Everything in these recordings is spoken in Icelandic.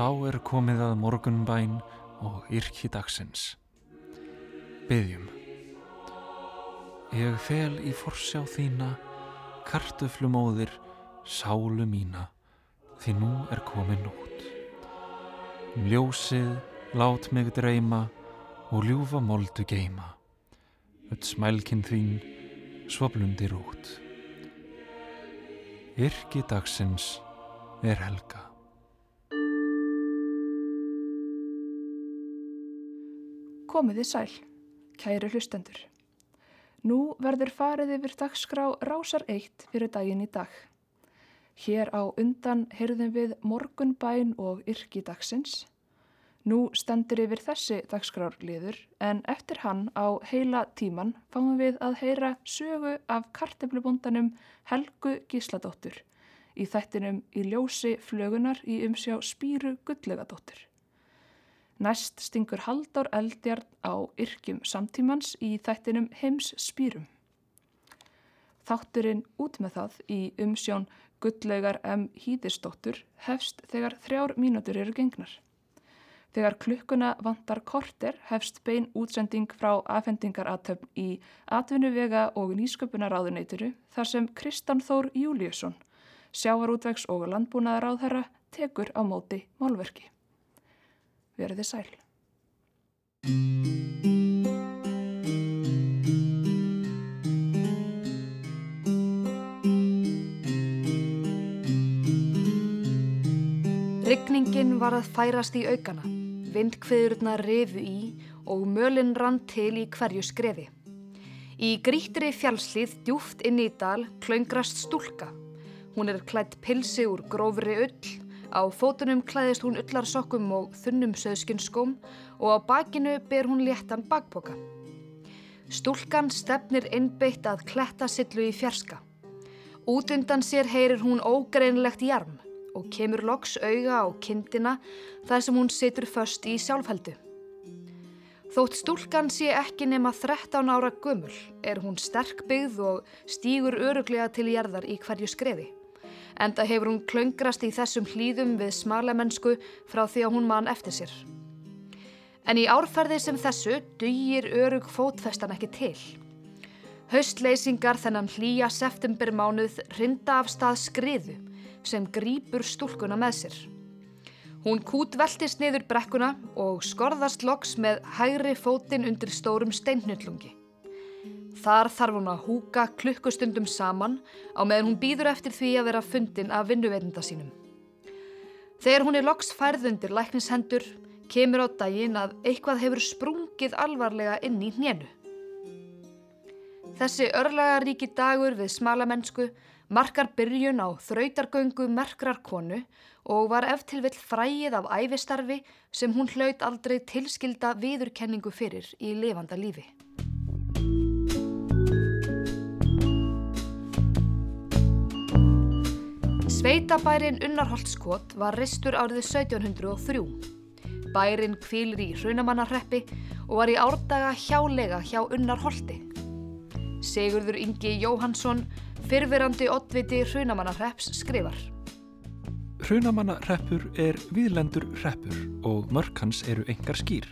Þá er komið að morgunbæn og yrki dagsins. Byggjum. Ég fel í forsjá þína, kartuflumóðir, sálu mína, því nú er komið nótt. Ljósið, lát mig dreyma og ljúfa moldu geima. Öll smælkinn þín, svo blundir út. Yrki dagsins er helga. Komiði sæl, kæri hlustendur. Nú verður farið yfir dagskrá Rásar 1 fyrir daginn í dag. Hér á undan heyrðum við morgunbæn og yrki dagsins. Nú stendur yfir þessi dagskrárliður en eftir hann á heila tíman fáum við að heyra sögu af karteblubundanum Helgu Gísladóttur í þættinum í ljósi flögunar í umsjá Spíru Gullegadóttur. Næst stingur Halldór Eldjarn á yrkjum samtímans í þættinum heims spýrum. Þátturinn út með það í umsjón Gullaugar M. Hýðistóttur hefst þegar þrjár mínútur eru gengnar. Þegar klukkuna vantar korter hefst bein útsending frá afhendingaratöfn í atvinnuvega og nýsköpunaráðuneyturu þar sem Kristán Þór Júliusson, sjávarútvegs og landbúnaðaráðherra, tekur á móti málverki verið þið sæl. Rygningin var að færast í aukana, vindkviðurna rifu í og mölinn rann til í hverju skrefi. Í grítri fjálslið djúft inn í dal klöngrast stúlka. Hún er klætt pilsi úr grófri ull Á fótunum klæðist hún ullarsokkum og þunnum söðskinskóm og á bakinu ber hún léttan bakboka. Stúlkan stefnir innbeitt að kletta sillu í fjarska. Útundan sér heyrir hún ógreinlegt jarm og kemur loks auga á kindina þar sem hún situr först í sjálfheldu. Þótt stúlkan sé ekki nema 13 ára gömul er hún sterk byggð og stýgur öruglega til jarðar í hverju skrefi. Enda hefur hún klöngrast í þessum hlýðum við smalamennsku frá því að hún mann eftir sér. En í árferði sem þessu dugir örug fótfestan ekki til. Haustleysingar þennan hlýja septembermánuð rinda af stað skriðu sem grýpur stúlkuna með sér. Hún kút veltist niður brekkuna og skorðast loks með hægri fótinn undir stórum steinhnullungi. Þar þarf hún að húka klukkustundum saman á meðan hún býður eftir því að vera fundin af vinnuveitenda sínum. Þegar hún er loks færðundir læknishendur, kemur á daginn að eitthvað hefur sprungið alvarlega inn í hnénu. Þessi örlaga ríki dagur við smala mennsku markar byrjun á þrautargöngu merkrar konu og var eftir vill fræið af æfistarfi sem hún hlaut aldrei tilskilda viðurkenningu fyrir í lifanda lífi. Sveitabærin Unnarholtskot var ristur árið 1703. Bærin kvílir í Hrunamannarreppi og var í árdaga hjálega hjá Unnarholti. Sigurður Ingi Jóhansson, fyrfirandi oddviti Hrunamannarrepps, skrifar. Hrunamannarreppur er viðlendur reppur og mörkans eru engar skýr.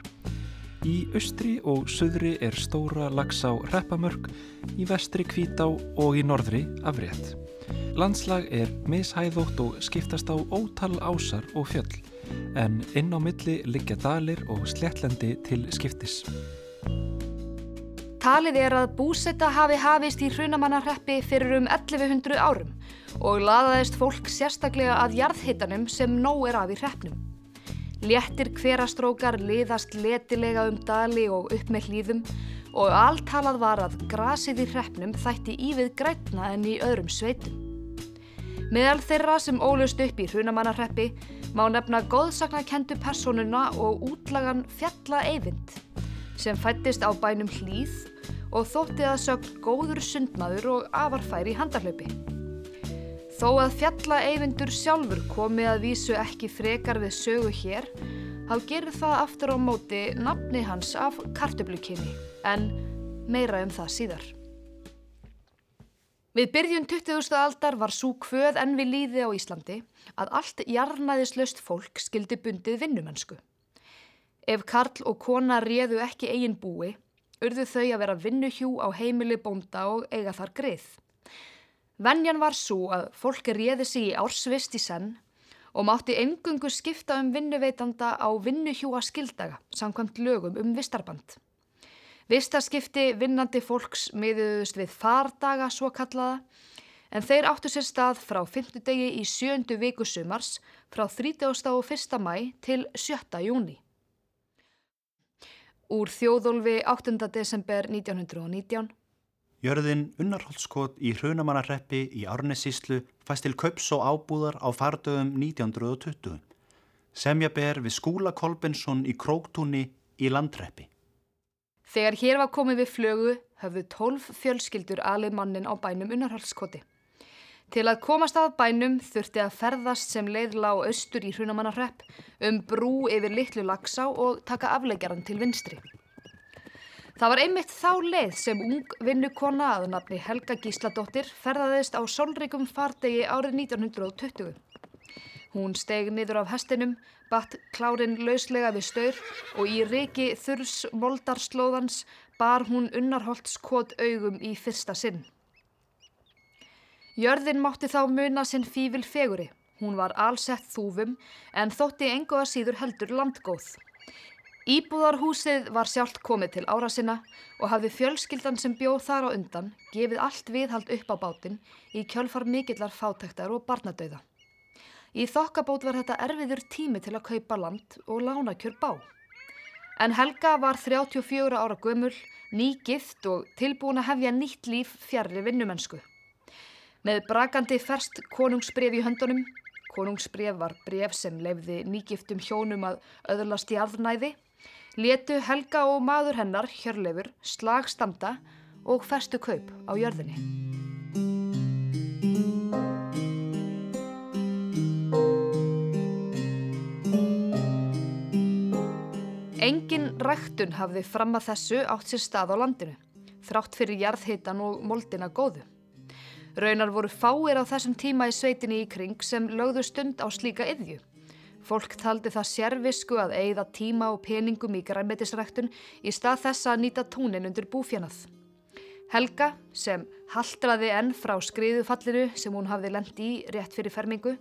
Í austri og söðri er stóra lags á reppamörk, í vestri kvítá og í norðri afrétt. Landslag er mishæðótt og skiptast á ótal ásar og fjöll en inn á milli liggja dalir og sléttlendi til skiptis. Talið er að búsetta hafi hafist í hrunamannarreppi fyrir um 1100 árum og laðaðist fólk sérstaklega að jarðhittanum sem nóg er af í hreppnum. Léttir hverastrókar liðast letilega um dali og upp með hlýðum og alltalað var að grasið í hreppnum þætti ívið grætna en í öðrum sveitum. Meðal þeirra sem ólust upp í hrunamannarreppi má nefna góðsaknakendu personuna og útlagan Fjalla Eyvind sem fættist á bænum Hlýð og þótti að sögn góður sundmaður og afarfæri í handarlöpi. Þó að Fjalla Eyvindur sjálfur komi að vísu ekki frekar við sögu hér, þá gerir það aftur á móti nafni hans af kartöblukinni en meira um það síðar. Við byrjun 20. aldar var svo kvöð enn við líði á Íslandi að allt jarnæðislaust fólk skildi bundið vinnumennsku. Ef Karl og kona réðu ekki eigin búi, urðu þau að vera vinnuhjú á heimili bónda og eiga þar greið. Venjan var svo að fólki réði sig í ársvist í senn og mátti engungu skipta um vinnuveitanda á vinnuhjúa skildaga samkvæmt lögum um vistarband. Vistaskipti vinnandi fólks miðuðust við fardaga svo kallaða en þeir áttu sér stað frá 5. degi í sjöndu viku sumars frá 30. og 1. mæ til 7. júni. Úr þjóðólfi 8. desember 1919 Jörðin Unnarholtskot í Hrunamannarreppi í Árnessíslu fæst til kaups og ábúðar á fardögum 1920. Semja ber við Skúla Kolbensson í Króktúni í Landreppi. Þegar hér var komið við flögu höfðu tólf fjölskyldur alið mannin á bænum Unnarholtskoti. Til að komast að bænum þurfti að ferðast sem leiðla á austur í Hrunamannarrepp um brú yfir litlu lagsá og taka afleggjaran til vinstri. Það var einmitt þá leið sem ung vinnukona að nafni Helga Gísladóttir ferðaðist á solrikum fardegi árið 1920. Hún steg niður af hestinum, batt klárin lauslega við staur og í reiki þurrs moldarslóðans bar hún unnarholtskot augum í fyrsta sinn. Jörðin mátti þá muna sinn fífil feguri. Hún var allsett þúfum en þótti engoða síður heldur landgóð. Íbúðarhúsið var sjálft komið til ára sinna og hafði fjölskyldan sem bjóð þar á undan gefið allt viðhald upp á bátinn í kjölfar mikillar fátæktar og barnadauða. Í þokkabót var þetta erfiður tími til að kaupa land og lána kjör bá. En Helga var 34 ára gömul, ný gift og tilbúin að hefja nýtt líf fjarrri vinnumennsku. Með brakandi ferst konungsbref í höndunum, konungsbref var bref sem lefði nýgiftum hjónum að öðurlast í aðnæði, letu Helga og maður hennar, Hjörleifur, slag standa og festu kaup á jörðinni. Engin ræktun hafði fram að þessu átt sér stað á landinu, þrátt fyrir jarðhitan og moldina góðu. Raunar voru fáir á þessum tíma í sveitinni í kring sem lögðu stund á slíka yðju. Fólk taldi það sérvisku að eigða tíma og peningum í græmetisræktun í stað þessa að nýta tónin undir búfjanað. Helga, sem haldraði enn frá skriðufallinu sem hún hafði lendi í rétt fyrir fermingu,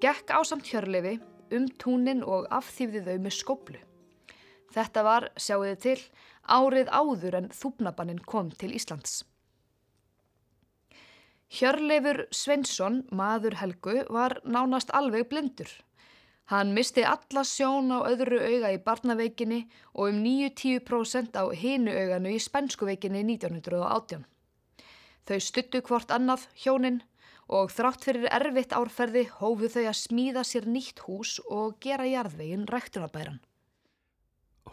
gekk á samt hjörlefi um tónin og afþýfði þau með skoblu. Þetta var, sjáuði til, árið áður en þúpnabannin kom til Íslands. Hjörleifur Svensson, maður Helgu, var nánast alveg blindur. Hann misti alla sjón á öðru auga í barnaveikinni og um 9-10% á hinu auganu í spænskuveikinni 1918. Þau stuttu hvort annað hjónin og þrátt fyrir erfitt árferði hófu þau að smíða sér nýtt hús og gera jarðvegin ræktunabæran.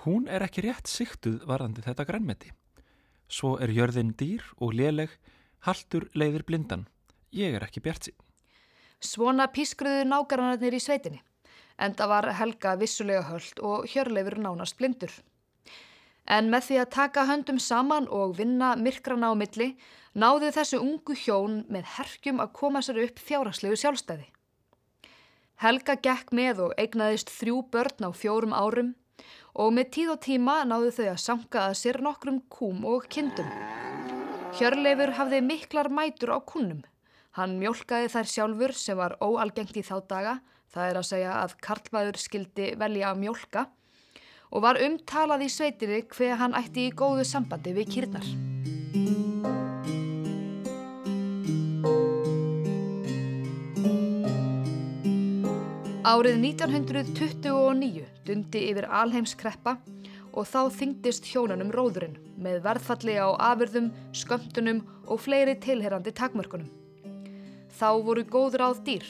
Hún er ekki rétt siktuð varðandi þetta grænmeti. Svo er jörðin dýr og léleg, haldur leiðir blindan. Ég er ekki bjart sín. Svona pískruðu nágarannarnir í sveitinni. Enda var Helga vissulega höllt og hjörleifur nánast blindur. En með því að taka höndum saman og vinna myrkrana á milli náðu þessu ungu hjón með herkjum að koma sér upp fjárhagslegu sjálfstæði. Helga gekk með og eignaðist þrjú börn á fjórum árum og með tíð og tíma náðu þau að sanga að sér nokkrum kúm og kindum. Hjörleifur hafði miklar mætur á kunnum. Hann mjölkaði þær sjálfur sem var óalgengt í þá daga Það er að segja að Karlmaður skildi velja að mjölka og var umtalað í sveitinni hver hann ætti í góðu sambandi við kýrnar. Árið 1929 dundi yfir alheimskreppa og þá þyngdist hjónunum róðurinn með verðfalli á afurðum, skömmtunum og fleiri tilherrandi takmörkunum. Þá voru góð ráð dýr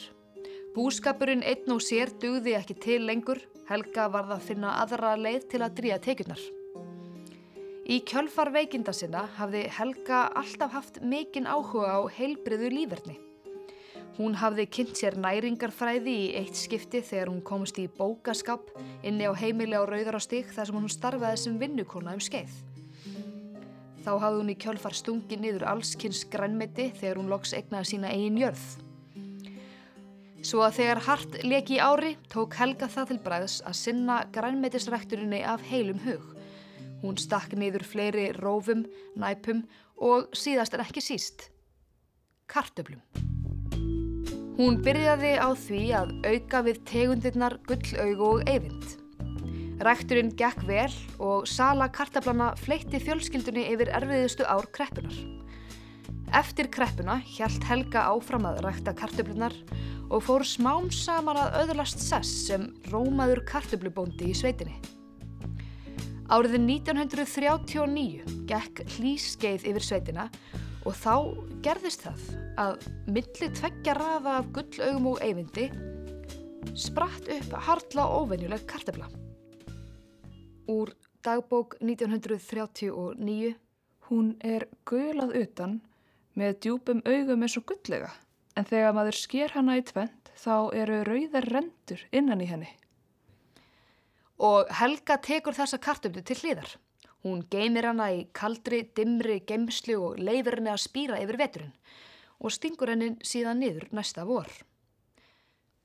Búskapurinn einn og sér dugði ekki til lengur, Helga varð að finna aðra leið til að drýja tekjurnar. Í kjölfar veikinda sinna hafði Helga alltaf haft mikinn áhuga á heilbriðu líferni. Hún hafði kynnt sér næringarfræði í eitt skipti þegar hún komst í bókaskap inni á heimili á Rauðarástík þar sem hún starfaði sem vinnukona um skeið. þá hafði hún í kjölfar stungi niður allskynns grænmeti þegar hún loks egnaði sína eigin jörð. Svo að þegar hart leki í ári tók Helga það til bræðs að sinna grænmetisrækturinni af heilum hug. Hún stakk niður fleiri rófum, næpum og síðast en ekki síst, kartöblum. Hún byrjaði á því að auka við tegundirnar gullaugu og eyvind. Rækturinn gekk vel og sala kartablana fleitti fjölskyldunni yfir erfiðustu ár kreppunar. Eftir kreppuna hjælt Helga áfram að rækta kartöblunar og fór smám saman að öðlast sess sem rómaður kartöblubóndi í sveitinni. Árið 1939 gekk hlýskeið yfir sveitina og þá gerðist það að milli tveggja rafa af gullaugum og eyvindi spratt upp harla óvenjuleg kartebla. Úr dagbók 1939 Hún er gulað utan með djúpum augum eins og gullega en þegar maður sker hana í tvent þá eru rauðar rendur innan í henni. og Helga tekur þessa kartöflu til hliðar. Hún geymir hana í kaldri, dimmri geimslu og leifir henni að spýra yfir veturinn og stingur henni síðan niður næsta vor.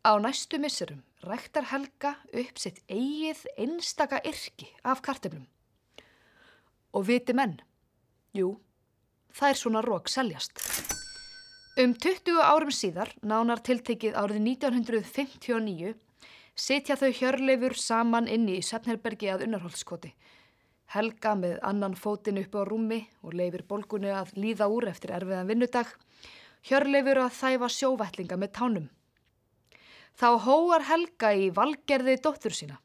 Á næstu missurum ræktar Helga upp sitt eigið einstaka yrki af kartöflum. Og viti menn, jú, er svona rók seljast. Um 20 árum síðar, nánar tiltekið árið 1959, sitja þau hjörleifur saman inni í Sefnherbergi að Unnarholtskoti. Helga með annan fótinn upp á rúmi og leifir bolgunni að líða úr eftir erfiðan vinnudag. Hjörleifur að þæfa sjóvætlinga með tánum. Þá hóar Helga í valgerði dóttur sína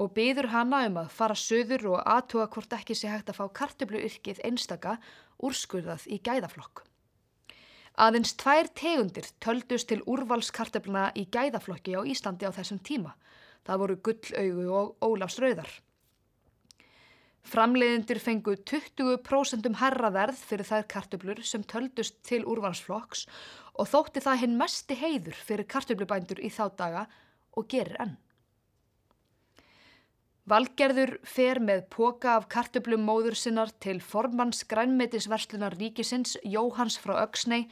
og byður hana um að fara söður og aðtúa hvort ekki sé hægt að fá kartöfluyrkið einstaka úrskurðað í gæðaflokk. Aðeins tvær tegundir töldust til úrvalskartöfluna í gæðaflokki á Íslandi á þessum tíma. Það voru gullaugu og ólafsrauðar. Framleiðendur fengu 20% herraverð fyrir þær kartöflur sem töldust til úrvalsflokks og þótti það hinn mesti heiður fyrir kartöflubændur í þá daga og gerir enn. Valgerður fer með póka af kartöflum móður sinnar til formanns grænmetisverslunar ríkisins Jóhans frá Öksnei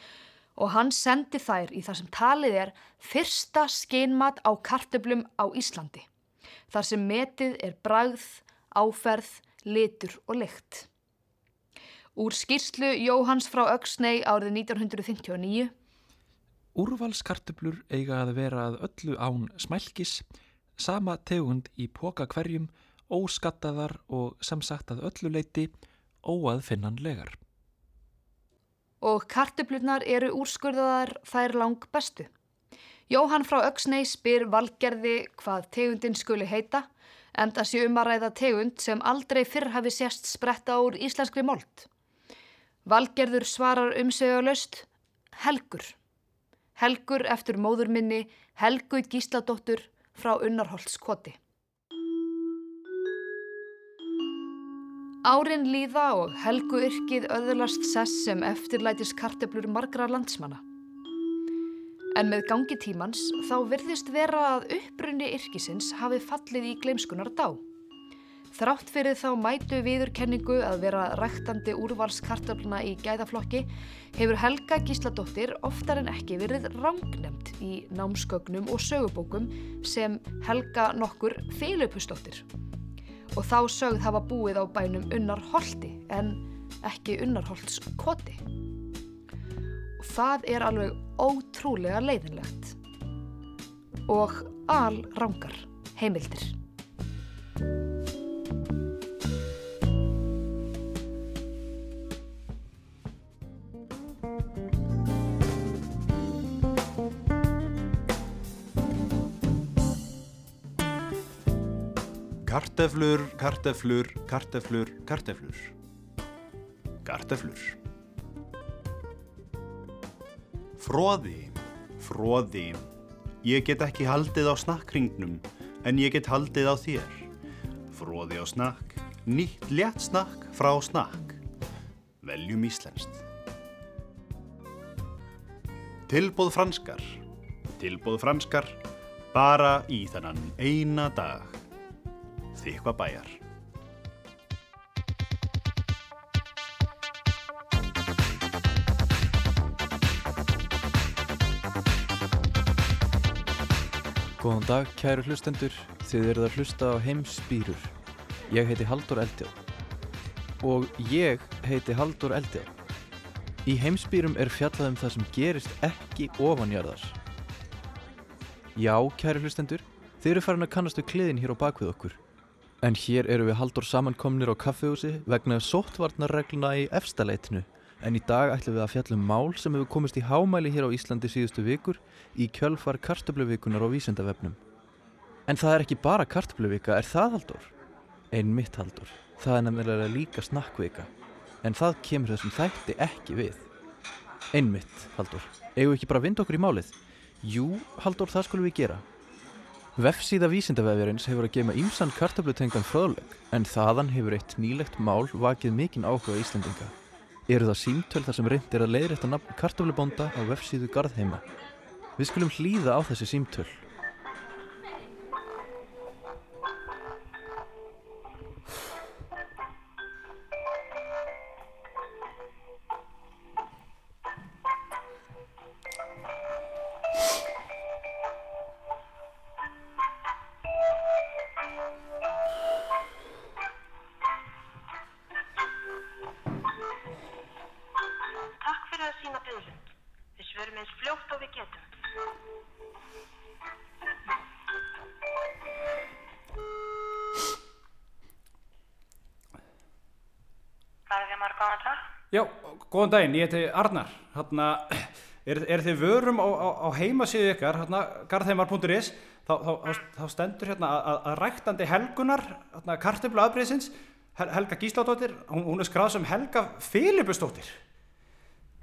og hann sendi þær í það sem talið er fyrsta skeinmat á kartöflum á Íslandi. Þar sem metið er bragð, áferð, litur og lykt. Úr skýrslu Jóhans frá Öksnei árið 1959 Úrvalskartöflur eiga að vera að öllu án smælkis, sama tegund í póka hverjum, óskattaðar og sem sagt að öllu leiti óaðfinnanlegar. og kartöflunar eru úrskurðaðar þær lang bestu. Jóhann frá Öksnei spyr valgerði hvað tegundin skuli heita en það sé um að ræða tegund sem aldrei fyrr hafi sérst spretta úr íslenskri mold. Valgerður svarar umsögulöst Helgur. Helgur eftir móður minni Helgu Gísladóttur frá Unnarholtskoti. Árin líða og Helgu yrkið öðlast sess sem eftirlætis karteblur margra landsmanna. En með gangi tímans þá virðist vera að upprunni yrkisins hafi fallið í gleimskunar dá. Þrátt fyrir þá mætu viðurkenningu að vera ræktandi úrvalskartöfluna í gæðaflokki hefur Helga Gísladóttir oftar en ekki verið rángnemt í námskögnum og sögubókum sem Helga nokkur Filipusdóttir. Og þá sögð hafa búið á bænum Unnar Holti en ekki Unnar Holts koti. Og það er alveg ótrúlega leiðinlegt. Og al rángar heimildir. Karteflur, karteflur, karteflur, karteflur. Karteflur. Fróði, fróði. Ég get ekki haldið á snakkringnum, en ég get haldið á þér. Fróði á snakk, nýtt létt snakk frá snakk. Veljum íslenskt. Tilbóð franskar, tilbóð franskar, bara í þennan eina dag. Þykva bæjar. Góðan dag, kæru hlustendur. Þið eruð að hlusta á heimsbýrur. Ég heiti Haldur Eldjá. Og ég heiti Haldur Eldjá. Í heimsbýrum er fjallað um það sem gerist ekki ofanjarðar. Já, kæru hlustendur, þið eru farin að kannast við kliðin hér á bakvið okkur. En hér eru við Haldur samankomnir á kaffehúsi vegna sóttvarnarregluna í efstaleitinu. En í dag ætlum við að fjallum mál sem hefur komist í hámæli hér á Íslandi síðustu vikur í kjölfar kartöbluvikunar á vísindavefnum. En það er ekki bara kartöbluvika, er það Haldur? Ein mitt Haldur. Það er nefnilega líka snakkvika. En það kemur þessum þætti ekki við. Ein mitt Haldur. Egu ekki bara vind okkur í málið? Jú, Haldur, það skulum við gera. Vefsíða vísindavefjarins hefur að geima ímsan kartöflutengan fröðleg en þaðan hefur eitt nýlegt mál vakið mikinn áhuga Íslandinga. Eru það símtöl þar sem reynd er að leiðrætta nafn kartöflubónda á vefsíðu Garðheima. Við skulum hlýða á þessi símtöl. Góðan daginn, ég heiti Arnar. Þarna, er, er þið vörum á, á, á heimasíðu ykkar, hérna, garðheimar.is, þá, þá, þá, stendur hérna að, að, ræktandi helgunar, hérna, kartöflu afbreyðsins, Hel, Helga Gísladóttir, hún, hún er skráð sem Helga Filipusdóttir.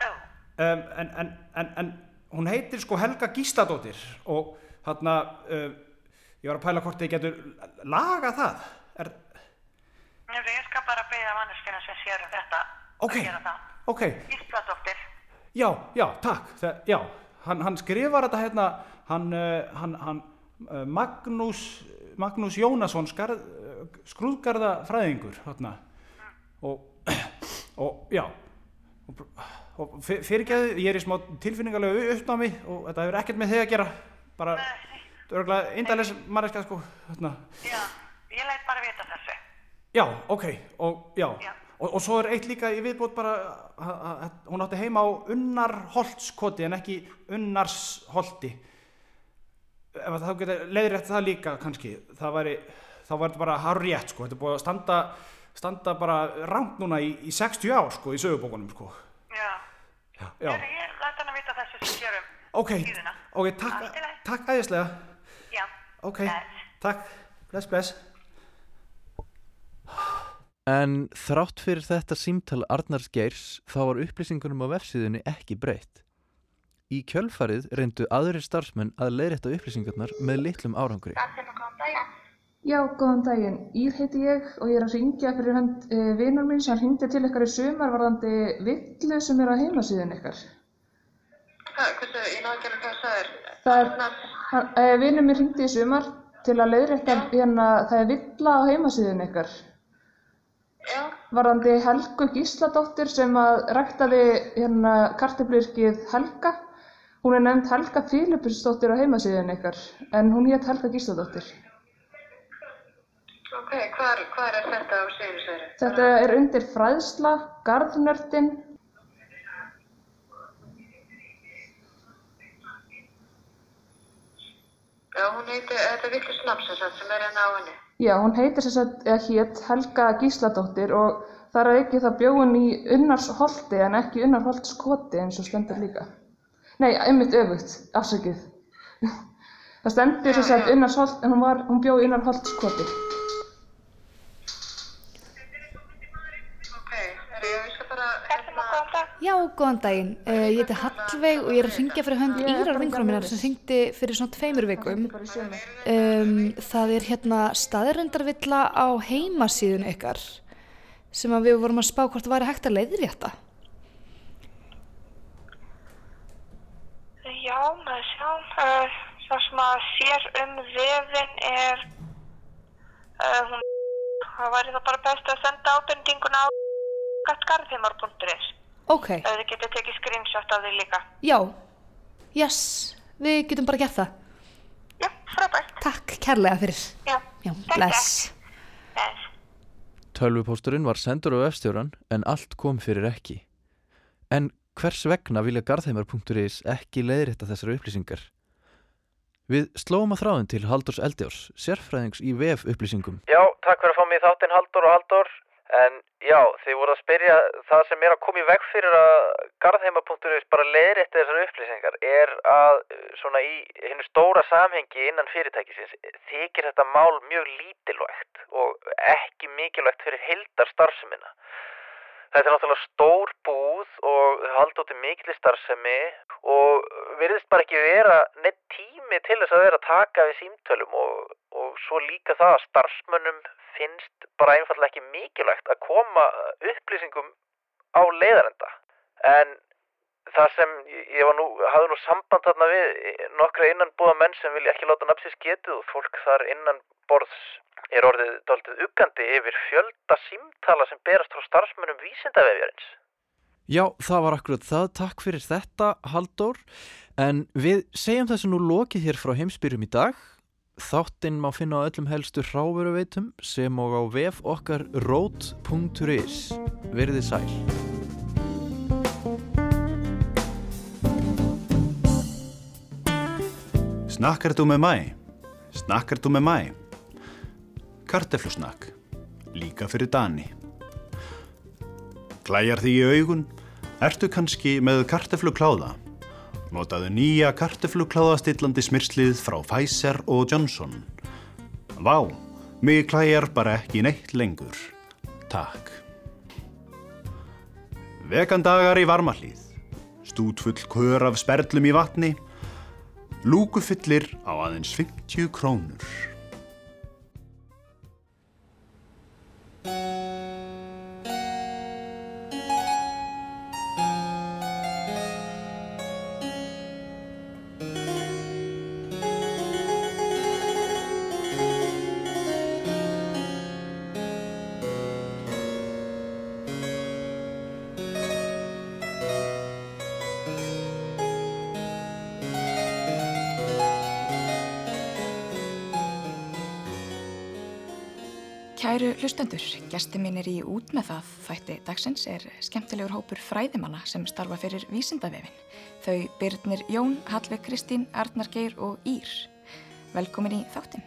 Já, Um, en, en, en, en hún heitir sko Helga Gísladóttir og hérna, uh, ég var að pæla hvort þið getur lagað það. Er, ég skal bara beða manneskina sem sér um þetta ok, að gera það. Ok. Ísladóttir. Já, já, takk. Þa, já, hann, hann skrifar þetta hérna, hann, uh, hann, hann uh, Magnús, Magnús Jónasson, uh, skrúðgarðafræðingur, hérna. Og, og, já, og, og fyr- fyrirgeðu, ég er í smá tilfinningarlegu uppnámi og þetta hefur ekkert með þig að gera, bara, örgulega, eindælis manneskja, sko, hérna. Já, ég læt bara vita þessu. Já, ok, og já, Já. Og, og svo er eitt líka í viðbót bara, að, hún átti heima á Unnarholtskoti en ekki Unnarsholti. Ef þá getur leiðrétt það líka kannski, það væri, þá var þetta bara harrétt sko, þetta er búið að standa, standa bara rangt núna í, í 60 ár sko, í sögubókunum sko. Já. Já, Ég, ég læt hann að vita þessu sem sér um ok, ok, takk, takk æðislega, Já. ok, Bless. takk, bless, bless. En þrátt fyrir þetta símtal Arnars Geirs þá var upplýsingunum á vefsíðunni ekki breytt. Í kjölfarið reyndu aðrir starfsmenn að leiðrétta upplýsingarnar með litlum árangri. Já, góðan daginn. Ír heiti ég og ég er að ringja fyrir hönd e, vinar minn sem hringdi til ykkar í sumar varðandi villu sem er á heimasíðun ykkar. Hvað, hversu, ég náðu ekki alveg hvað það er. Það er, hann, e, vinur minn hringdi í sumar til að leiðrétta hérna, það er villa á heimasíðun ykkar. Varðandi Helgu Gísladóttir sem að ræktaði hérna kartöflurkið Helga. Hún er nefnd Helga Filipusdóttir á heimasíðun ykkar, en hún hétt Helga Gísladóttir. ok, hvar er þetta á Seyrisveru? Þetta er undir fræðsla, garðnördin, Já, hún heiti, þetta er Villis Nafnsson sem er hérna á henni. Já, hún heitir þess að, eða hét Helga Gísladóttir og þar að ekki það bjóðun í Unnarsholti en ekki Unnarholtskoti eins og stendur líka. Nei, einmitt öfugt, afsakið. Það stendur þess að Unnarsholt, en hún, hún bjóð í Unnarholtskoti. Góðan daginn. Uh, ég heiti Hallveig og ég er að ringja fyrir hönd Írar vinkonum minnar sem ringdi fyrir svona tveimur vikum. Í. Um, það er hérna staðrendarvilla á heimasíðun ykkar sem að við vorum að spá hvort það væri hægt að leiðrétta. já, maður sjá, uh, það sem að sér um vefin er, uh, hún, það væri það bara best að senda ábendinguna á garðheimar.is. Ok, Ef þið getið tekið screenshot af því líka. já, yes, við getum bara gert það. Já, frábært. Takk kærlega fyrir. Já, Já, bless. Bless. Tölvupósturinn var sendur á vefstjóran en allt kom fyrir ekki. En hvers vegna vilja garðheimar.is ekki leiðrétta þessar upplýsingar? Við slóum að þráðin til Haldurs Eldjárs, sérfræðings í vef upplýsingum. Já, takk fyrir að fá mig í þáttinn Haldur og Haldur. En já, þið voru að spyrja það sem er að koma í veg fyrir að garðheima.is bara leiðrétti þessar upplýsingar er að uh, svona í hennu stóra samhengi innan fyrirtækisins þykir þetta mál mjög lítilvægt og ekki mikilvægt fyrir heildar starfsemina. Þetta er náttúrulega stór búð og halda út í mikli starfsemi og virðist bara ekki vera neitt tími til þess að vera að taka við símtölum og, og svo líka það að starfsmönnum finnst bara einfallega ekki mikilvægt að koma upplýsingum á leiðarenda. En það sem ég var nú, hafði nú samband þarna við nokkra innanbúða menn sem vilja ekki láta nafnsins getið og fólk þar innan borðs er orðið daldið uggandi yfir fjölda símtala sem berast frá starfsmönnum vísindavefjarins. Já, það var akkurat það. Takk fyrir þetta, Haldur. En við segjum þessu nú lokið hér frá heimsbyrjum í dag. Þáttinn má finna á öllum helstu hráveruveitum sem og á vef okkar rót.is. Verðið sæl. Snakkar þú með mæ? Snakkar þú með mæ? Karteflusnakk. Líka fyrir Dani. Klæjar því í augun? Ertu kannski með karteflukláða? Notaðu nýja karteflukláðastillandi smyrslið frá Pfizer og Johnson. Vá, mig klæjar bara ekki neitt lengur. Takk. Vegandagar í varmalíð. Stútfull kör af sperlum í vatni. Lúkufyllir á aðeins 50 krónur. Hlustendur, gesti mínir í út með það þætti dagsins er skemmtilegur hópur fræðimanna sem starfa fyrir vísindavefin. Þau Byrnir Jón, Hallveig Kristín, Arnar Geir og Ír. Velkomin í þáttin.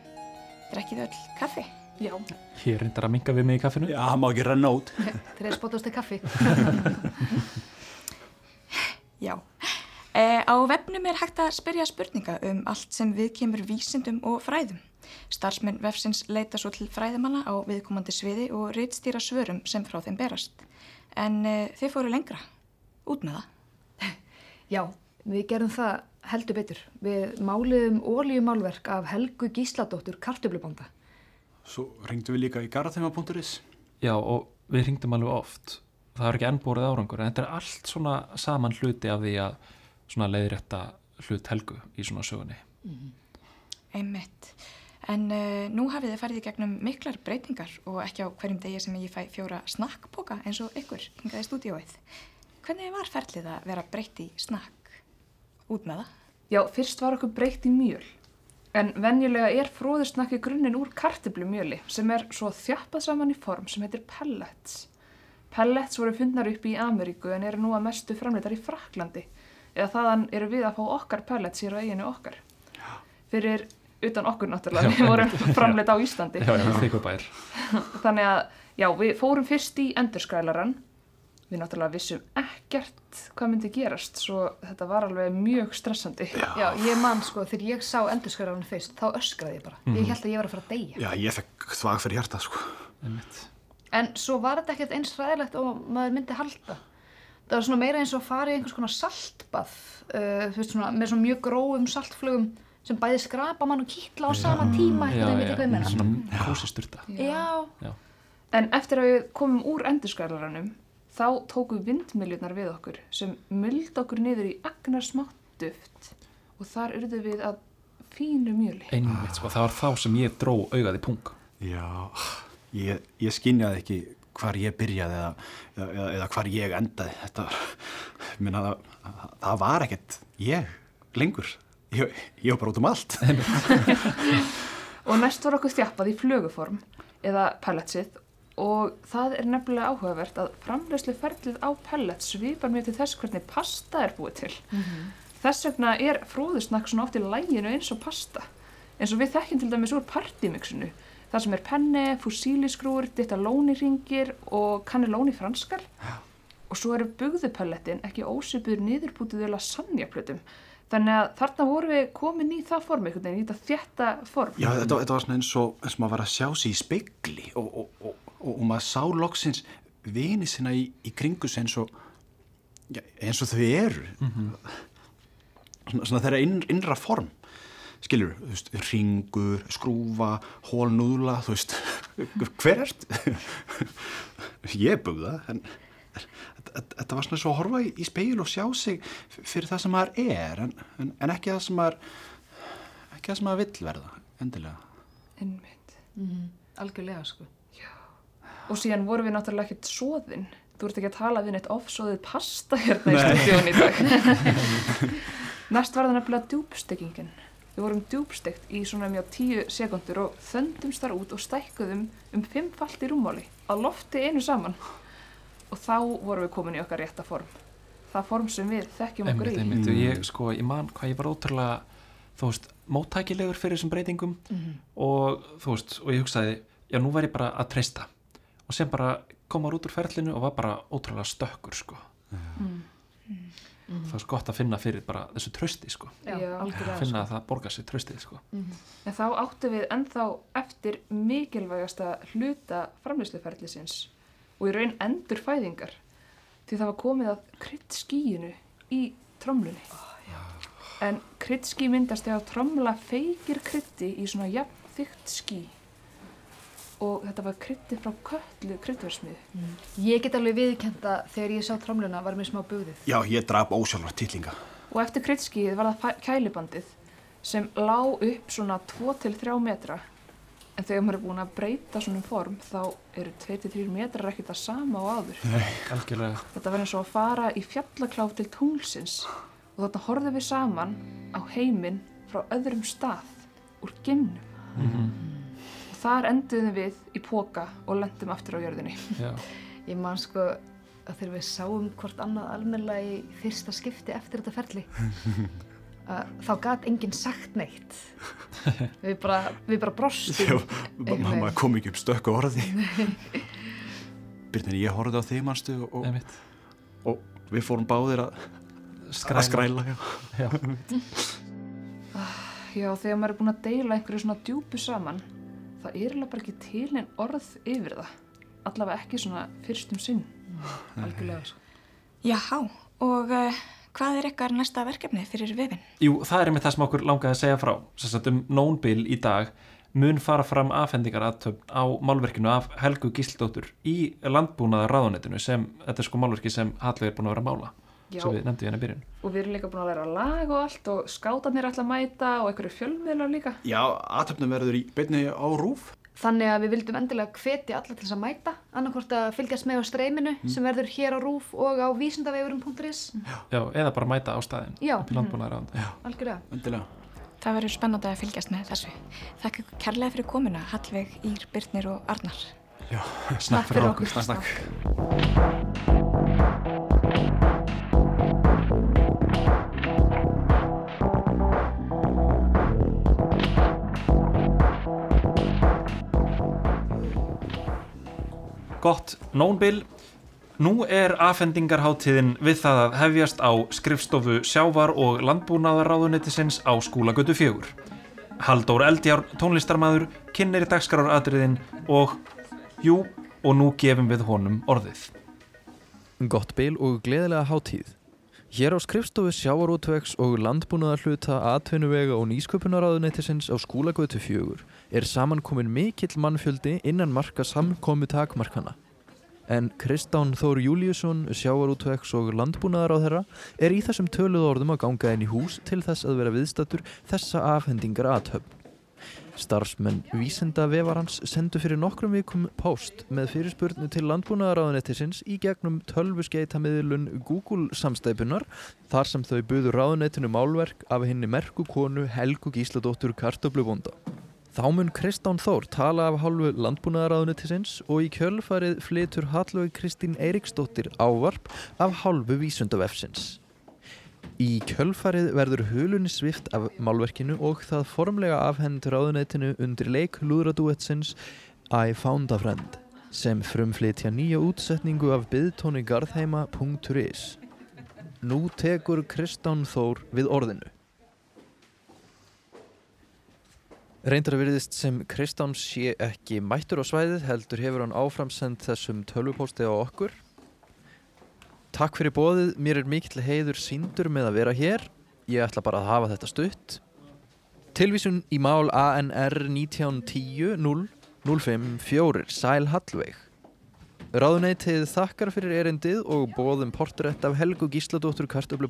Drekkið öll kaffi? Já, Hér reyndar að minga við mig í kaffinu. Já, má ekki renna út. þeir spotastu kaffi. Já. E, á vefnum er hægt að spyrja spurninga um allt sem við kemur vísindum og fræðum. Starfsmenn vefsins leita svo til fræðimanna á viðkomandi sviði og reitstýra svörum sem frá þeim berast. En e, þið fóru lengra. Út með það. Já, við gerum það heldur betur. Við máliðum ólíumálverk af Helgu Gísladóttur kartöflubanda. Svo ringdu við líka í garðheima.is. Já, og við ringdum alveg oft. Það er ekki enn borið árangur, en þetta er allt svona saman hluti af því að svona leiðrétta hlut helgu í svona sögunni. Einmitt. En uh, nú hafið þið farið í gegnum miklar breytingar og ekki á hverjum degi sem ég fæ fjóra snakkpoka eins og ykkur hingaði stúdíóið. Hvernig var ferlið að vera breytt í snakk? Út með það? Já, fyrst var okkur breytt í mjöl. En venjulega er fróðursnakki grunninn úr kartöblumjöli sem er svo þjappað saman í form sem heitir pellets. Pellets voru fundnar upp í Ameríku en eru nú að mestu framleitar í Fraklandi. Eða þaðan eru við að fá okkar pellets hér á eiginu okkar. Fyrir utan okkur náttúrulega, við vorum framleita á Íslandi. Já, já. Þannig að, já, við fórum fyrst í endurskrælaran. Við náttúrulega vissum ekkert hvað myndi gerast, svo þetta var alveg mjög stressandi. Já, ég man sko, þegar ég sá endurskræðan fyrst, þá öskraði ég bara. Ég held að ég var að fara að deyja. Já, ég fekk þvag fyrir hjarta, sko. Einmitt. En svo var þetta ekkert eins ræðilegt og maður myndi halda. Það var svona meira eins og að fara í einhvers konar saltbað, uh, svona, með svona mjög grófum saltflugum sem bæði skrapa mann og kýtla á sama tíma, eitthvað, veit já, ég hvað meina. svona kósisturta. Já, En eftir að við komum úr endurskrælaranum, þá tóku vindmiljunar við okkur sem myldi okkur niður í agnar smátt duft og þar urðu við að fínu mjöli. Einmitt, sko, það var þá sem ég dró augað í pung. Já, ég, ég skinjaði ekki hvar ég byrjaði eða, eða, eða hvar ég endaði. Þetta, minna, það, það var ekkert ég lengur. Ég, ég var bara út um allt. og næst var okkur þjappað í flöguform eða pelletsið og það er nefnilega áhugavert að framlegslu ferlið á pellets svipar mjög til þess hvernig pasta er búið til. Þess vegna er fróðusnakk svona oft í læginu eins og pasta. Eins og við þekkjum til dæmis úr partymixinu. Það sem er penne, fusíliskrúur, ditalóniringir og kannelóni franskar. Og svo eru bugðupelletin ekki ósipur niðurbútið lasagnaplötum. Þannig að þarna vorum við komin í það form, einhvern veginn, í þetta þjætta form. Já, þetta, þetta var svona eins og, eins og maður var að sjá sig í speikli og, og, og, og, og maður sá loksins vini sinna í, í kringus eins og, já, eins og þau eru. Svona, svona þeirra inn, innra form. Skilur, þú veist, ringur, skrúfa, hólnúðla, þú veist, hver ert? Ég er bugða, en þetta- var svona svo að horfa í, í speil og sjá sig fyrir það sem maður er, en, en, en ekki það sem maður, ekki það sem maður vill verða, endilega. Einmitt. Algjörlega, sko. Og síðan vorum við náttúrulega ekkert svoðin. Þú ert ekki að tala við neitt offsóðið pasta hérna í stúdíun í dag. Næst var það nefnilega djúbstekkingin. Við vorum djúbstekt í svona mjög tíu sekundur og þöndumst þar út og stækkuðum um fimmfalt í rúmmáli að lofti einu saman. Og þá vorum við komin í okkar rétta form. Það form sem við þekkjum okkur Einmitt, í. einmitt, og ég, sko, ég man hvað ég var ótrúlega, þú veist, móttækilegur fyrir þessum breytingum og þú veist, og ég hugsaði, já, nú væri ég bara að treysta og sem bara kom maður út úr ferlinu og var bara ótrúlega stökkur, sko. Það var svo gott að finna fyrir bara þessu trösti, sko. Já, Finna að það borgar sér tröstið, sko. En þá áttu við ennþá eftir mikilvægasta hluta framleysluferðlisins og í raun endur fæðingar því það var komið að kryddskíinu í tromlunni. en kryddskí myndast þegar tromla feikir kryddi í svona jafn þygt skí og þetta var kryddi frá köllu kryddversmiðu. Ég get alveg viðkenda þegar ég sá tromluna var mér smá bugðið. Já, ég draf ósjálfar titlinga. Og eftir kryddskíið var það kælibandið sem lá upp svona 2-3 metra. En þegar maður er búin að breyta svona um form þá eru 2-3 metrar ekkert að sama og áður. Algjörlega. Þetta var eins og að fara í fjallakláf til tunglsins og þarna horfðum við saman á heiminn frá öðrum stað úr geimnum. Og þar enduðum við í póka og lendum aftur á jörðinni. Já. Ég man sko að þegar við sáum hvort annað almennilega í fyrsta skipti eftir þetta ferli að þá gat enginn sagt neitt. Við bara, við bara brostum. Já, maður kom ekki upp stökku orði. Byrnir, ég horfði á þig, manstu, og, Einmitt. og við fórum báðir að, að skræla. Já. Já, þegar maður er búin að deila einhverju svona djúpu saman, það er alveg bara ekki til en orð yfir það. Allavega ekki svona fyrstum sinn. Algjörlega. sko. Jáhá, og uh, hvað er ykkar næsta verkefni fyrir vefin? Jú, það er með það sem okkur langaði að segja frá. Sessat um nónbil í dag mun fara fram afhendingaratöfn á málverkinu af Helgu Gísldóttur í landbúnaða ráðunetinu sem, þetta er sko málverki sem Hallveig er búin að vera að mála. Já. Svo við nefndum hérna í byrjun. Og við erum líka búin að læra lag og allt og skátarnir ætla að mæta og einhverju fjölmiðlar líka. Já, aðtöfnum verður í beinni á rúf. Þannig að við vildum endilega hvetja alla til þess að mæta, annarkvort að fylgjast með á streyminu sem verður hér á RÚF og á vísindavegurum.is. Já, eða bara mæta á staðin. Já. Ráðunetinu. Já. Algjörlega. Endilega. Það verður spennandi að fylgjast með þessu. Ykkur kærlega fyrir komuna, Hallveig, Ír, Byrnir og Arnar. Já, snakk fyrir okkur. Snakk, Gott, nónbil. Nú er afhendingarháttíðin við það að hefjast á skrifstofu sjávar og landbúnaðarráðunetisins á skúlagötu fjögur. Halldór Eldjár, tónlistarmaður, kynir í dagskráratriðin og, jú, og nú gefum við honum orðið. Gott bil og gleðilega hátíð. Hér á skrifstofu sjávarútvegs og landbúnaðar hluta atvinnuvega og nýsköpunaráðuneytisins á skúlagötu fjögur er samankomin mikill mannfjöldi innan marka samkomu takmarkana. En Kristán Þór Júliusson, sjávarútvegs og landbúnaðaráðherra er í þessum töluð orðum að ganga inn í hús til þess að vera viðstattur þessa afhendingar aðhöfn. Starfsmenn vísindavefarans sendu fyrir nokkrum vikum post með fyrirspurnu til landbúnaðaráðunettisins í gegnum tölvuskeitamiðlun Google samstæpunar þar sem þau buðu ráðunettinu málverk af henni merku konu Helgu Gísladóttur Kartoblubonda. Þá mun Kristán Þór tala af hálfu landbúnaðaráðunettisins og í kjölfarið flytur Hallveg Kristín Eiríksdóttir ávarp af hálfu vísundavefsins. Í kjölfarið verður hulunni svift af málverkinu og það formlega afhend ráðuneytinu undir leik lúðradúetsins I Found a Friend sem frumflitja nýja útsetningu af byðtóni garðheima.is. Nú tekur Kristán Þór við orðinu. Reyndar að veriðist sem Kristán sé ekki mættur á svæðið heldur hefur hann áframsend þessum tölvupósti á okkur Takk fyrir bóðið, mér er mikill heiður síndur með að vera hér. Ég ætla bara að hafa þetta stutt. Tilvísun í mál ANR 1910-054 Sæl Hallveig. Ráðuneytið þakkar fyrir erindið og bóðum portrætt af Helgu Gísladóttur Kartöflu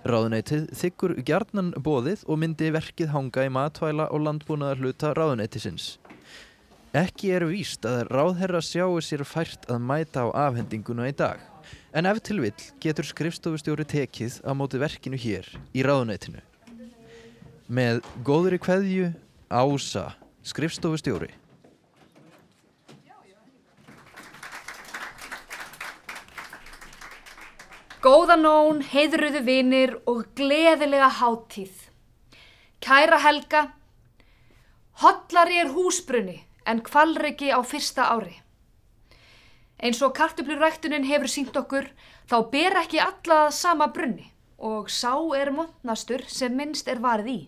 Bónda. Ráðuneytið þykkur gjarnan bóðið og myndi verkið hanga í matvæla og landbúnaðar hluta ráðuneytisins. Ekki er víst að ráðherra sjáu sér fært að mæta á afhendinguna í dag. En ef til vill getur skrifstofustjóri tekið á móti verkinu hér í ráðunætinu. Með góðri kveðju ása skrifstofustjóri. Góðanón, heiðruðu vinir og gleðilega háttíð. Kæra Helga, hotlari er húsbrunni en kvalriki á fyrsta ári. Eins og kartupluræktunin hefur sínt okkur þá ber ekki alla sama brunni og sá er montnastur sem minnst er varð í.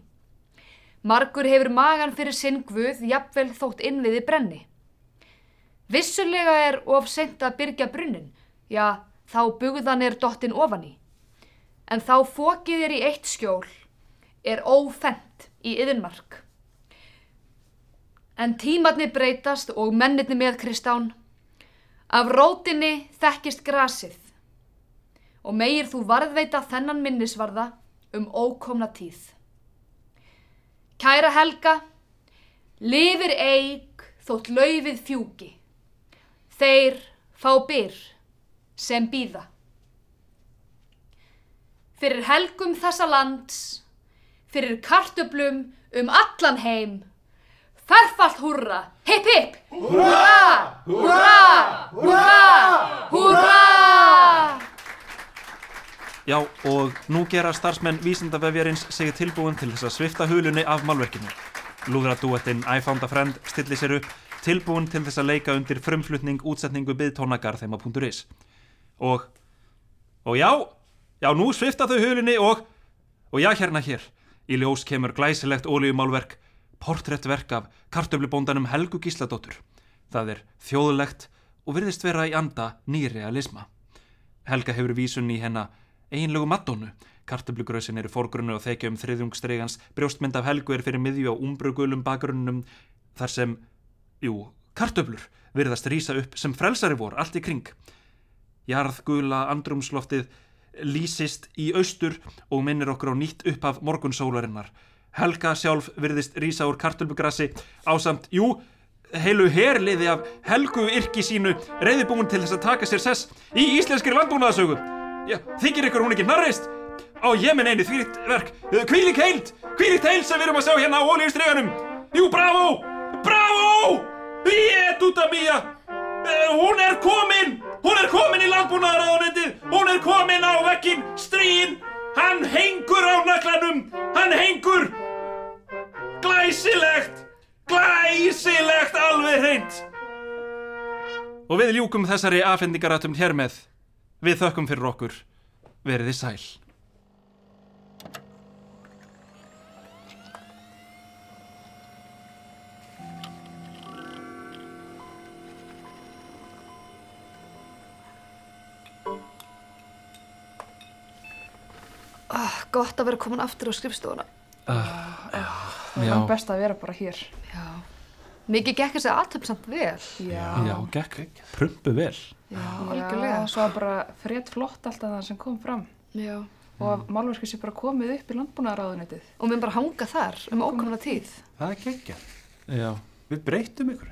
Margur hefur magan fyrir sinn guð jafnvel þótt innviði brenni. Vissulega er of sent að byrja brunnin, já þá bugðan er dottin ofan í. En þá fókið er í eitt skjól, er ófent í yðinmark. En tímatni breytast og mennitni með Kristán Af rótinni þekkist grasið og meir þú varðveita þennan minnisvarða um ókomna tíð. Kæra Helga, lifir eig þótt laufið fjúki. Þeir fá byr sem býða. Fyrir helgum þessa lands, fyrir kartöblum um allan heim, Ferfalt húrra, hipp hipp! Húrra! Húrra! Húrra! Húrra! Já, og nú gera starfsmenn vísindavefjarins segja tilbúin til þess að svifta hulunni af málverkinu. Lúðradúettinn I Found a Friend stilli sér upp tilbúin til þess að leika undir frumflutning útsetningu byðtónagarþeima.is. Og, og já, já, nú svifta þau hulunni og, og já, hérna hér. Í ljós kemur glæsilegt ólíumálverk portréttverk af kartöflubóndanum Helgu Gísladóttur. Það er þjóðlegt og virðist vera í anda nýrealisma. Helga hefur vísun í hennar einlegu maddónu. Kartöflugröðsin eru fórgrunnu og þekja um þriðjungstregans. Brjóstmynd af Helgu er fyrir miðju á umbrugulum bakgrunnum þar sem, jú, kartöflur virðast rýsa upp sem frelsari vor allt í kring. Jarðgula andrumsloftið lýsist í austur og minnir okkur á nýtt upp af morgunsólarinnar. Helga sjálf virðist rýsa úr kartulbugrassi á samt, jú, heilu herliði af helgu yrki sínu reyðibúin til þess að taka sér sess í íslenskri landbúnaðasögu. Þykir ykkur hún ekki narrist? Á ég minn eini þvílitt verk, kvílik heilt, kvílikt heilt sem við erum að sjá hérna á ólíustreganum. Jú, bravo, bravo, ég út af mýja, hún er komin, hún er komin í landbúnaðaráðunendið, hún er komin á vekkin, strín, hann hengur á naklanum, hann hengur. Glæsilegt! Glæsilegt alveg hreint! Og við ljúkum þessari afhendingarættum hér með. Við þökkum fyrir okkur. Verið þið sæl. Oh, gott að vera komin aftur á skrifstofuna. Það er best að vera bara hér. Já. Mikið gekk þessi aðtöpsamt vel. Já. Já, gekk prumpu vel. Já, svo var bara frétt flott alltaf það sem kom fram. Já. og að málverkið sé bara komið upp í landbúnaðaráðunitið. Og mun bara hanga þar um ókomna tíð. Það er geggja. Já, Við breytum ykkur.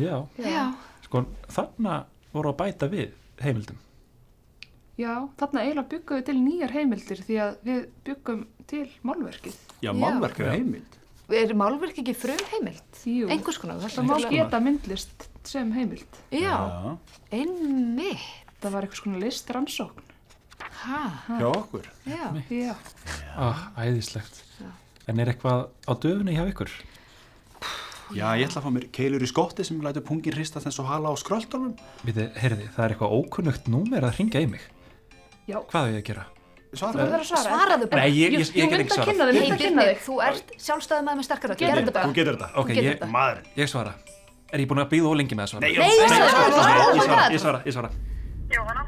já. Já. Sko, þarna voru að bæta við heimildum. Já, þarna eiginlega byggum við til nýjar heimildir því að við byggum til málverkið. Já, Já. málverk er heimild. Er málverk ekki frum heimild? Jú, Einhvers konar. það má geta myndlist sem heimild. Já, einmitt. Það var eitthvað svona listrannsókn. Ha, Já, okkur. já. Já. Ah, æðislegt. En er eitthvað á döfunni hjá ykkur? Já, ég ætla að fá mér keilur í skotti sem lætur pungin hristast eins og hala á skröldanum. Við heyrði, það er eitthvað ókunnugt númer að ringa í mig. Já. Hvað er ég að gera? Þú Svara. verður að svara. Svaraðu bara. Nei, ég, ég, ég get ekki svara. þig, Hei, mynda kynna þig. þú ert sjálfstæðið maður með sterkara. Getur Gerðu þetta Þú bara. getur þetta. Ok, ég. Maður. ég svara. Er ég búin að býða ólengi með að svara? Nei, ég oh my svara, ég svara, ég svara. Jóhanna?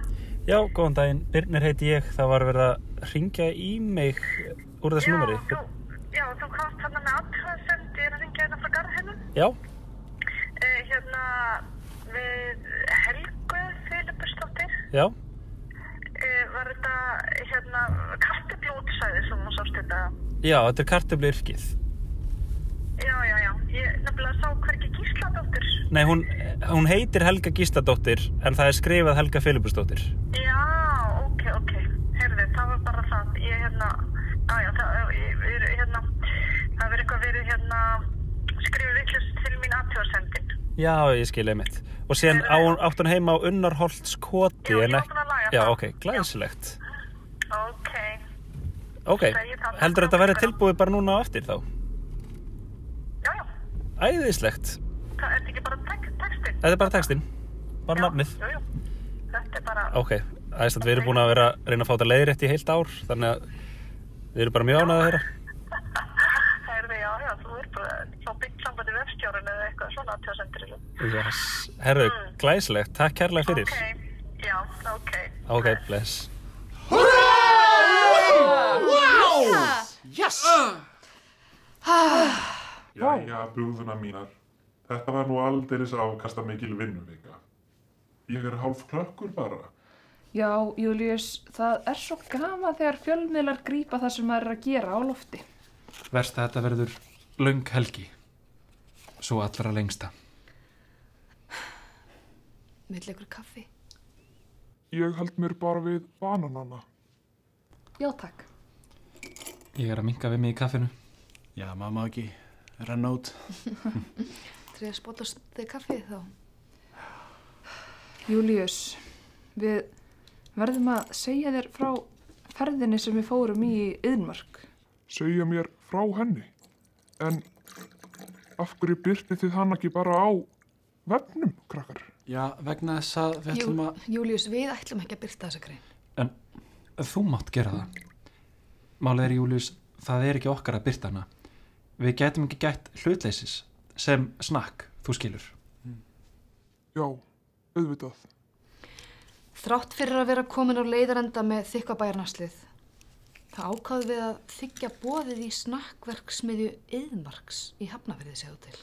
Já, góðan daginn. Birnir heiti ég. Það var verið að ringja í mig úr þessu númeri. Já, þú, já, þú komst hérna með aðtöðsend, ég er að ringja hérna frá garðheimum. Já, Uh, hérna við Helgu Filippustóttir. já. Var þetta hérna karteblútsæði sem hún sást þetta? Já, þetta er kartöfli yrkið. Já, já, já. Ég nefnilega sá hverki Gísladóttir. Nei, hún, hún heitir Helga Gísladóttir en það er skrifað Helga Filipusdóttir. Já, ok, ok. Herði, það var bara það. Ég hérna, já, það ég, hérna, það verið eitthvað verið hérna skrifið vittlust til mín aðtöðsendin. Já, ég skil einmitt. Og síðan á, átt hún heima á Unnarholts koti Já, ég var búin að laga Já, það. ok, glæsilegt. Ok. Ok, það. heldur þetta að vera tilbúið bara núna á eftir þá? Já, já. Æðislegt. Það er ekki bara tek textin. Þetta er bara textinn. Bara nafnið. Jú, jú. Þetta er bara... Ok, æðislegt. Við erum búin að vera að reyna að fá þetta leiðrétt í heilt ár, þannig að við erum bara mjög ánægð að heyra. Herði, já, já, þú er bara þá byggt vefstjórun eða eitthvað svona aðtöðsendir. Yes. Herðu, glæsilegt. Takk kærlega fyrir. Ok, já, ok. Ok, bless. Jæja, brúðuna mínar. Þetta var nú aldeiris afkasta mikil vinnuvika. Ég er hálf klökkur bara. Já, Július, það er svo gaman þegar fjölmiðlar grípa það sem maður er að gera á lofti. Verst að þetta verður löng helgi. Svo allra lengsta. Vill ykkur kaffi? Ég held mér bara við bananana. Já, takk. Ég er að minka við mig í kaffinu. Já, maður má ekki renna út. Treða spótast þig kaffið þá? Július, við verðum að segja þér frá ferðinni sem við fórum í Yðnmark. Segja mér frá henni. En af hverju byrti þið hann ekki bara á vefnum, krakkar? Já, vegna þess að við Jú, ætlum að... Július, við ætlum ekki að byrta þessa grein. En þú mátt gera það. Málið er, Július, það er ekki okkar að byrta hana. Við getum ekki gætt hlutleysis sem snakk, þú skilur. Já, auðvitað. Þrátt fyrir að vera komin á leiðarenda með þykkabæjarnaslið, það ákvaðu við að þykja bóðið í snakkverksmiðju Yðmarks í Hafnafyrði segðu til.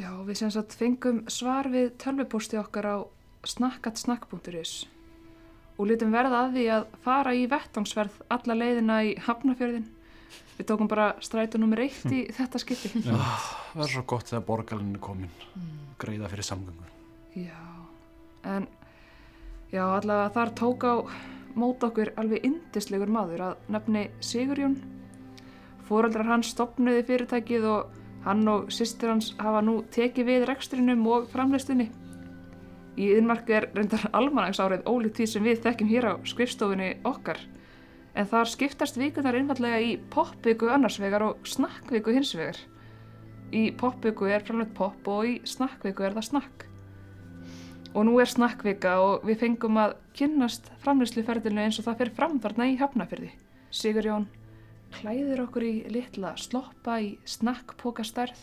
Já, við sem sagt fengum svar við tölvupósti okkar á snakkatsnakk.is og litum verða að því að fara í vettangsverð alla leiðina í Hafnafjörðin. Við tókum bara strætu nummer eitt í þetta skipti. Það er svo gott þegar borgarlinn er komin. Greiða fyrir samgöngur. Já, en já, allavega þar tók á mót okkur alveg indislegur maður að nefni Sigurjón. Fóreldrar hans stopnuði fyrirtækið og hann og sýstir hans hafa nú tekið við rekstrinum og framleystunni. Í yðnmarku er reyndar almanagsárið ólíkt því sem við þekkjum hér á skrifstofunni okkar. En þar skiptast vikunar einfallega í popviku annarsvegar og snakkviku hinsvegar. Í popviku er framleitt pop og í snakkviku er það snakk. Og nú er snakkvika og við fengum að kynnast framleysluferðinu eins og það fyrir fram þarna í hafnafyrði. Sigurjón klæðir okkur í litla sloppa í snakkpókastærð,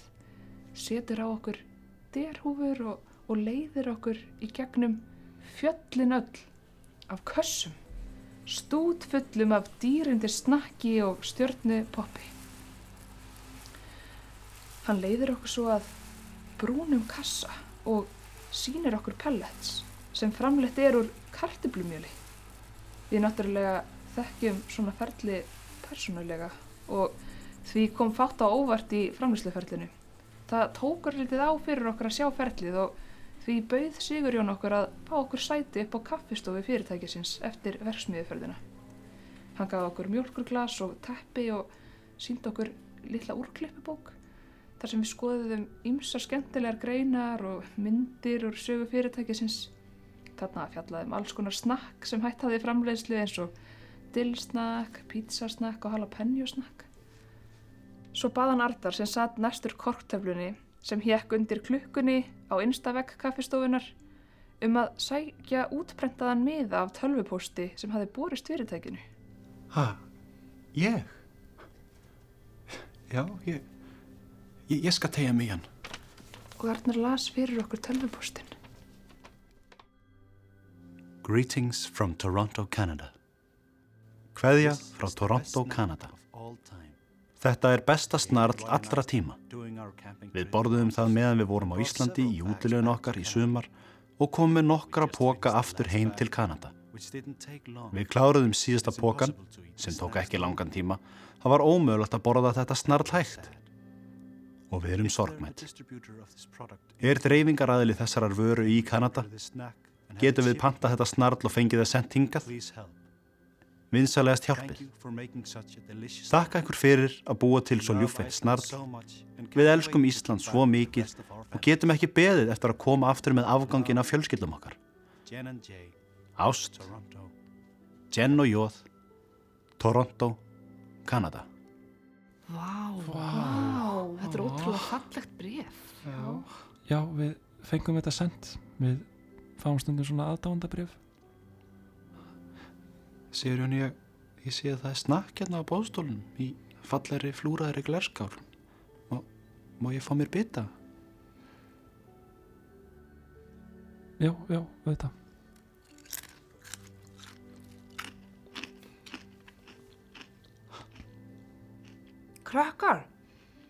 setur á okkur derhúfur og, og leiðir okkur í gegnum fjöllin öll af kössum, stútfullum af dýrindir snakki og stjörnu poppi. Hann leiðir okkur svo að brúnum kassa og sýnir okkur pellets sem framleitt er úr kartiblumjöli. Við náttúrulega þekkjum svona ferli persónulega og því kom fátt á óvart í framlýsluferlinu. Það tókur litið á fyrir okkur að sjá ferlið og því bauð Sigurjón okkur að fá okkur sæti upp á kaffistofu fyrirtækisins eftir verksmiðuferðina. Hann gaf okkur mjölkurglas og teppi og sínd okkur litla úrklippubók þar sem við skoðum ymsa skemmtilegar greinar og myndir úr sögu fyrirtækisins. Þarna fjallaðum alls konar snakk sem hætt hafði framleiðslu eins og dillsnakk, pizzasnakk og jalapeno-snakk. Svo baðan Artar sem satt næstur korktöflunni sem hekk undir klukkunni á innstavegg kaffistofunar um að sækja útprentaðan miða af tölvupósti sem hafði borist fyrirtækinu. Ha, ég? Já, ég, ég, ég skal tegja mig hann. Og Arnar las fyrir okkur tölvupóstin. Greetings from Toronto, Canada. Kveðja frá Toronto, Canada. Þetta er besta snarl allra tíma. Við borðum það meðan við vorum á Íslandi í útilegun okkar í sumar og komum með nokkra póka aftur heim til Kanada. Við kláruðum síðasta pókan, sem tók ekki langan tíma. Það var ómögulegt að borða þetta snarl hægt. Og við erum sorgmætt. Er dreifingaræðili þessarar vöru í Kanada? Getum við panta þetta snarl og fengið það sendt hingað? Vinsalegast hjálpið. Takk ekkur fyrir að búa til svo ljúfveitt snarl. Við elskum Ísland svo mikið og getum ekki beðið eftir að koma aftur með afgangin af fjölskyldum okkar. Ást, Jen og Jóð, Toronto, Kanada. Vá, vá, þetta er ótrúlega fallegt bref. Já. Já, við fengum þetta sendt. Við fáum stundum svona aðdáðandabrif. Sigurjón, ég, ég sé að það er snakk hérna á bóðstólunum í falleri flúraðri glerskál. Má, má ég fá mér bita? Já, já, auðvitað. Krakkar,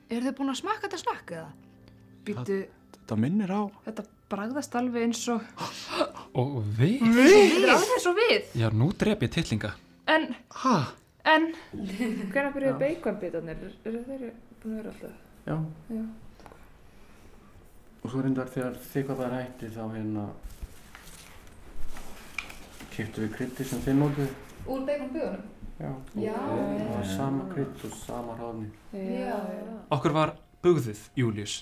eru þið búin að smakka þetta snakk eða? Býttu, Þetta minnir á. þetta bragðast alveg eins og... Og við? Þetta er alveg eins og við. Já, nú drep ég tillinga. En, Hæ? en, hvernig byrjuðu beikonbitarnir? Eru þeir búin að vera alltaf? Já. Já. Og svo reyndar þegar þykvað það hætti þá hérna kiptu við krytti sem þið nótuð. Úr beikonbíðunum? Já. Já, Það var já. sama krydd og sama ráðni. Já, já. Okkur var bugðið, Július.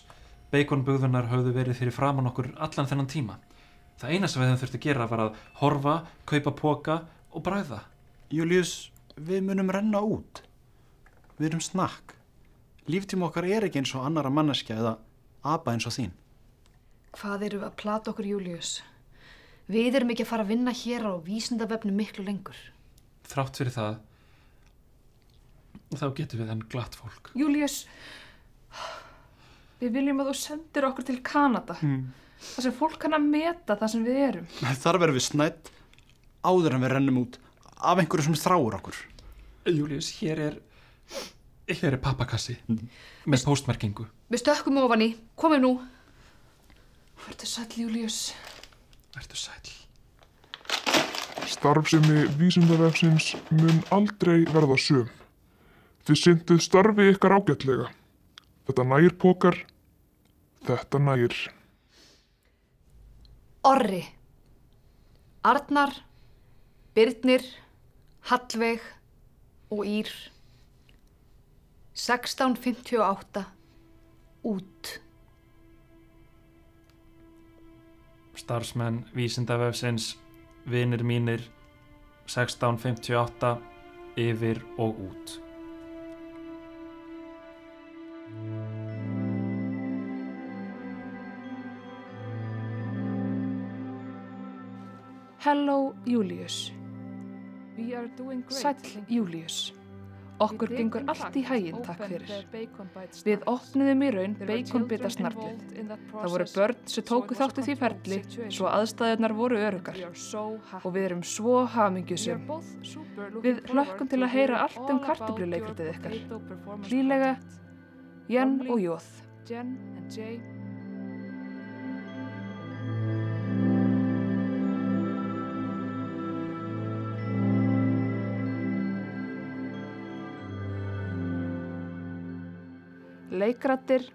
Beikonbugðunar höfðu verið fyrir framann okkur allan þennan tíma. Það eina sem við hefum þurft að gera var að horfa, kaupa póka og bræða. Július, við munum renna út. Við erum snakk. Líftíma okkar er ekki eins og annara manneskja eða apa eins og þín. Hvað eru við að plata okkur, Július? Við erum ekki að fara að vinna hér á vísindavefnu miklu lengur. Þrátt fyrir það, þá getum við enn glatt fólk. Július, við viljum að þú sendir okkur til Kanada. Mm. Það sem fólk kann að meta það sem við erum. Þar verðum við snætt áður en við rennum út af einhverju sem þráur okkur. Július, hér er, hér er pappakassi með póstmerkingu. Við stökkum ofan í, komum nú. Verður sæll, Július. Verður sæll. Starfsemi vísindavefsins mun aldrei verða söm. Þið synduð starfi ykkar ágætlega. Þetta nægir pókar. Þetta nægir. Orri. Arnar, Birnir, Hallveig og Ír. 1658. Út. Starfsmenn vísindavefsins, vinir mínir, 1658, yfir og út. Hello, Július. Sæll, Július. Okkur gengur allt í hæginn, takk fyrir. Við opniðum í raun beikonbitasnarlið. Það voru börn sem tóku þáttu því ferli, svo aðstæðunar voru örugar. Og við erum svo hamingjusum. Við hlökkum til að heyra allt um kartabluleikritið ykkar. Hlýlega, Jen og Jóð. Leikrattir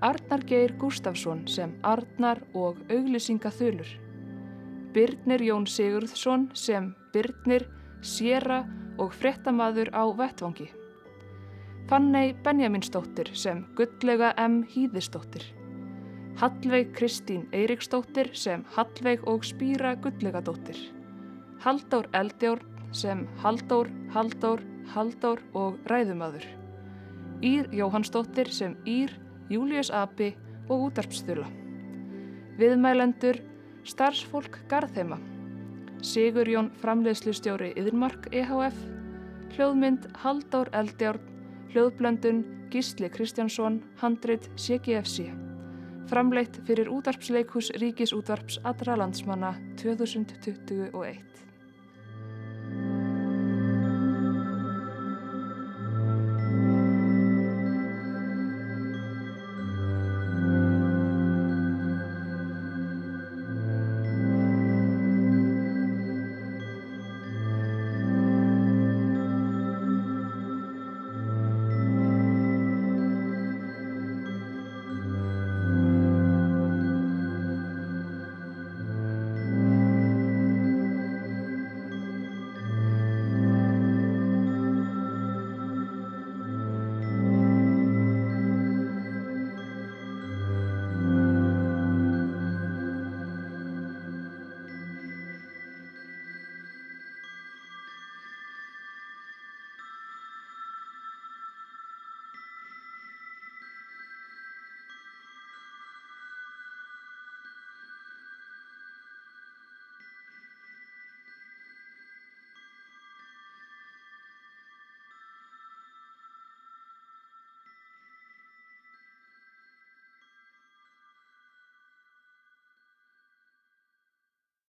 Arnar Geir Gustafsson sem Arnar og auglýsinga þulur. Byrnir Jón Sigurðsson sem Byrnir, Sjera og fréttamaður á vettvangi. Fannei Benjaminsdóttir sem Gullega M. Hýðisdóttir. Hallveig Kristín Eiriksdóttir sem Hallveig og Spýra Gullegadóttir. Haldór Eldjórn sem Haldór, Haldór, Haldór og Ræðumadur. Ír Jóhannsdóttir sem Ír, Július Abi og útarpsþula. Viðmælendur starfsfólk Garðheima. Sigur Jón framleiðslustjóri Yðinmark EHF. Hljóðmynd Haldór Eldjórn. Hljóðblöndun Gísli Kristjánsson, handrit CGFC. Framleitt fyrir útarpsleikus Ríkisútvarps allra landsmanna 2021.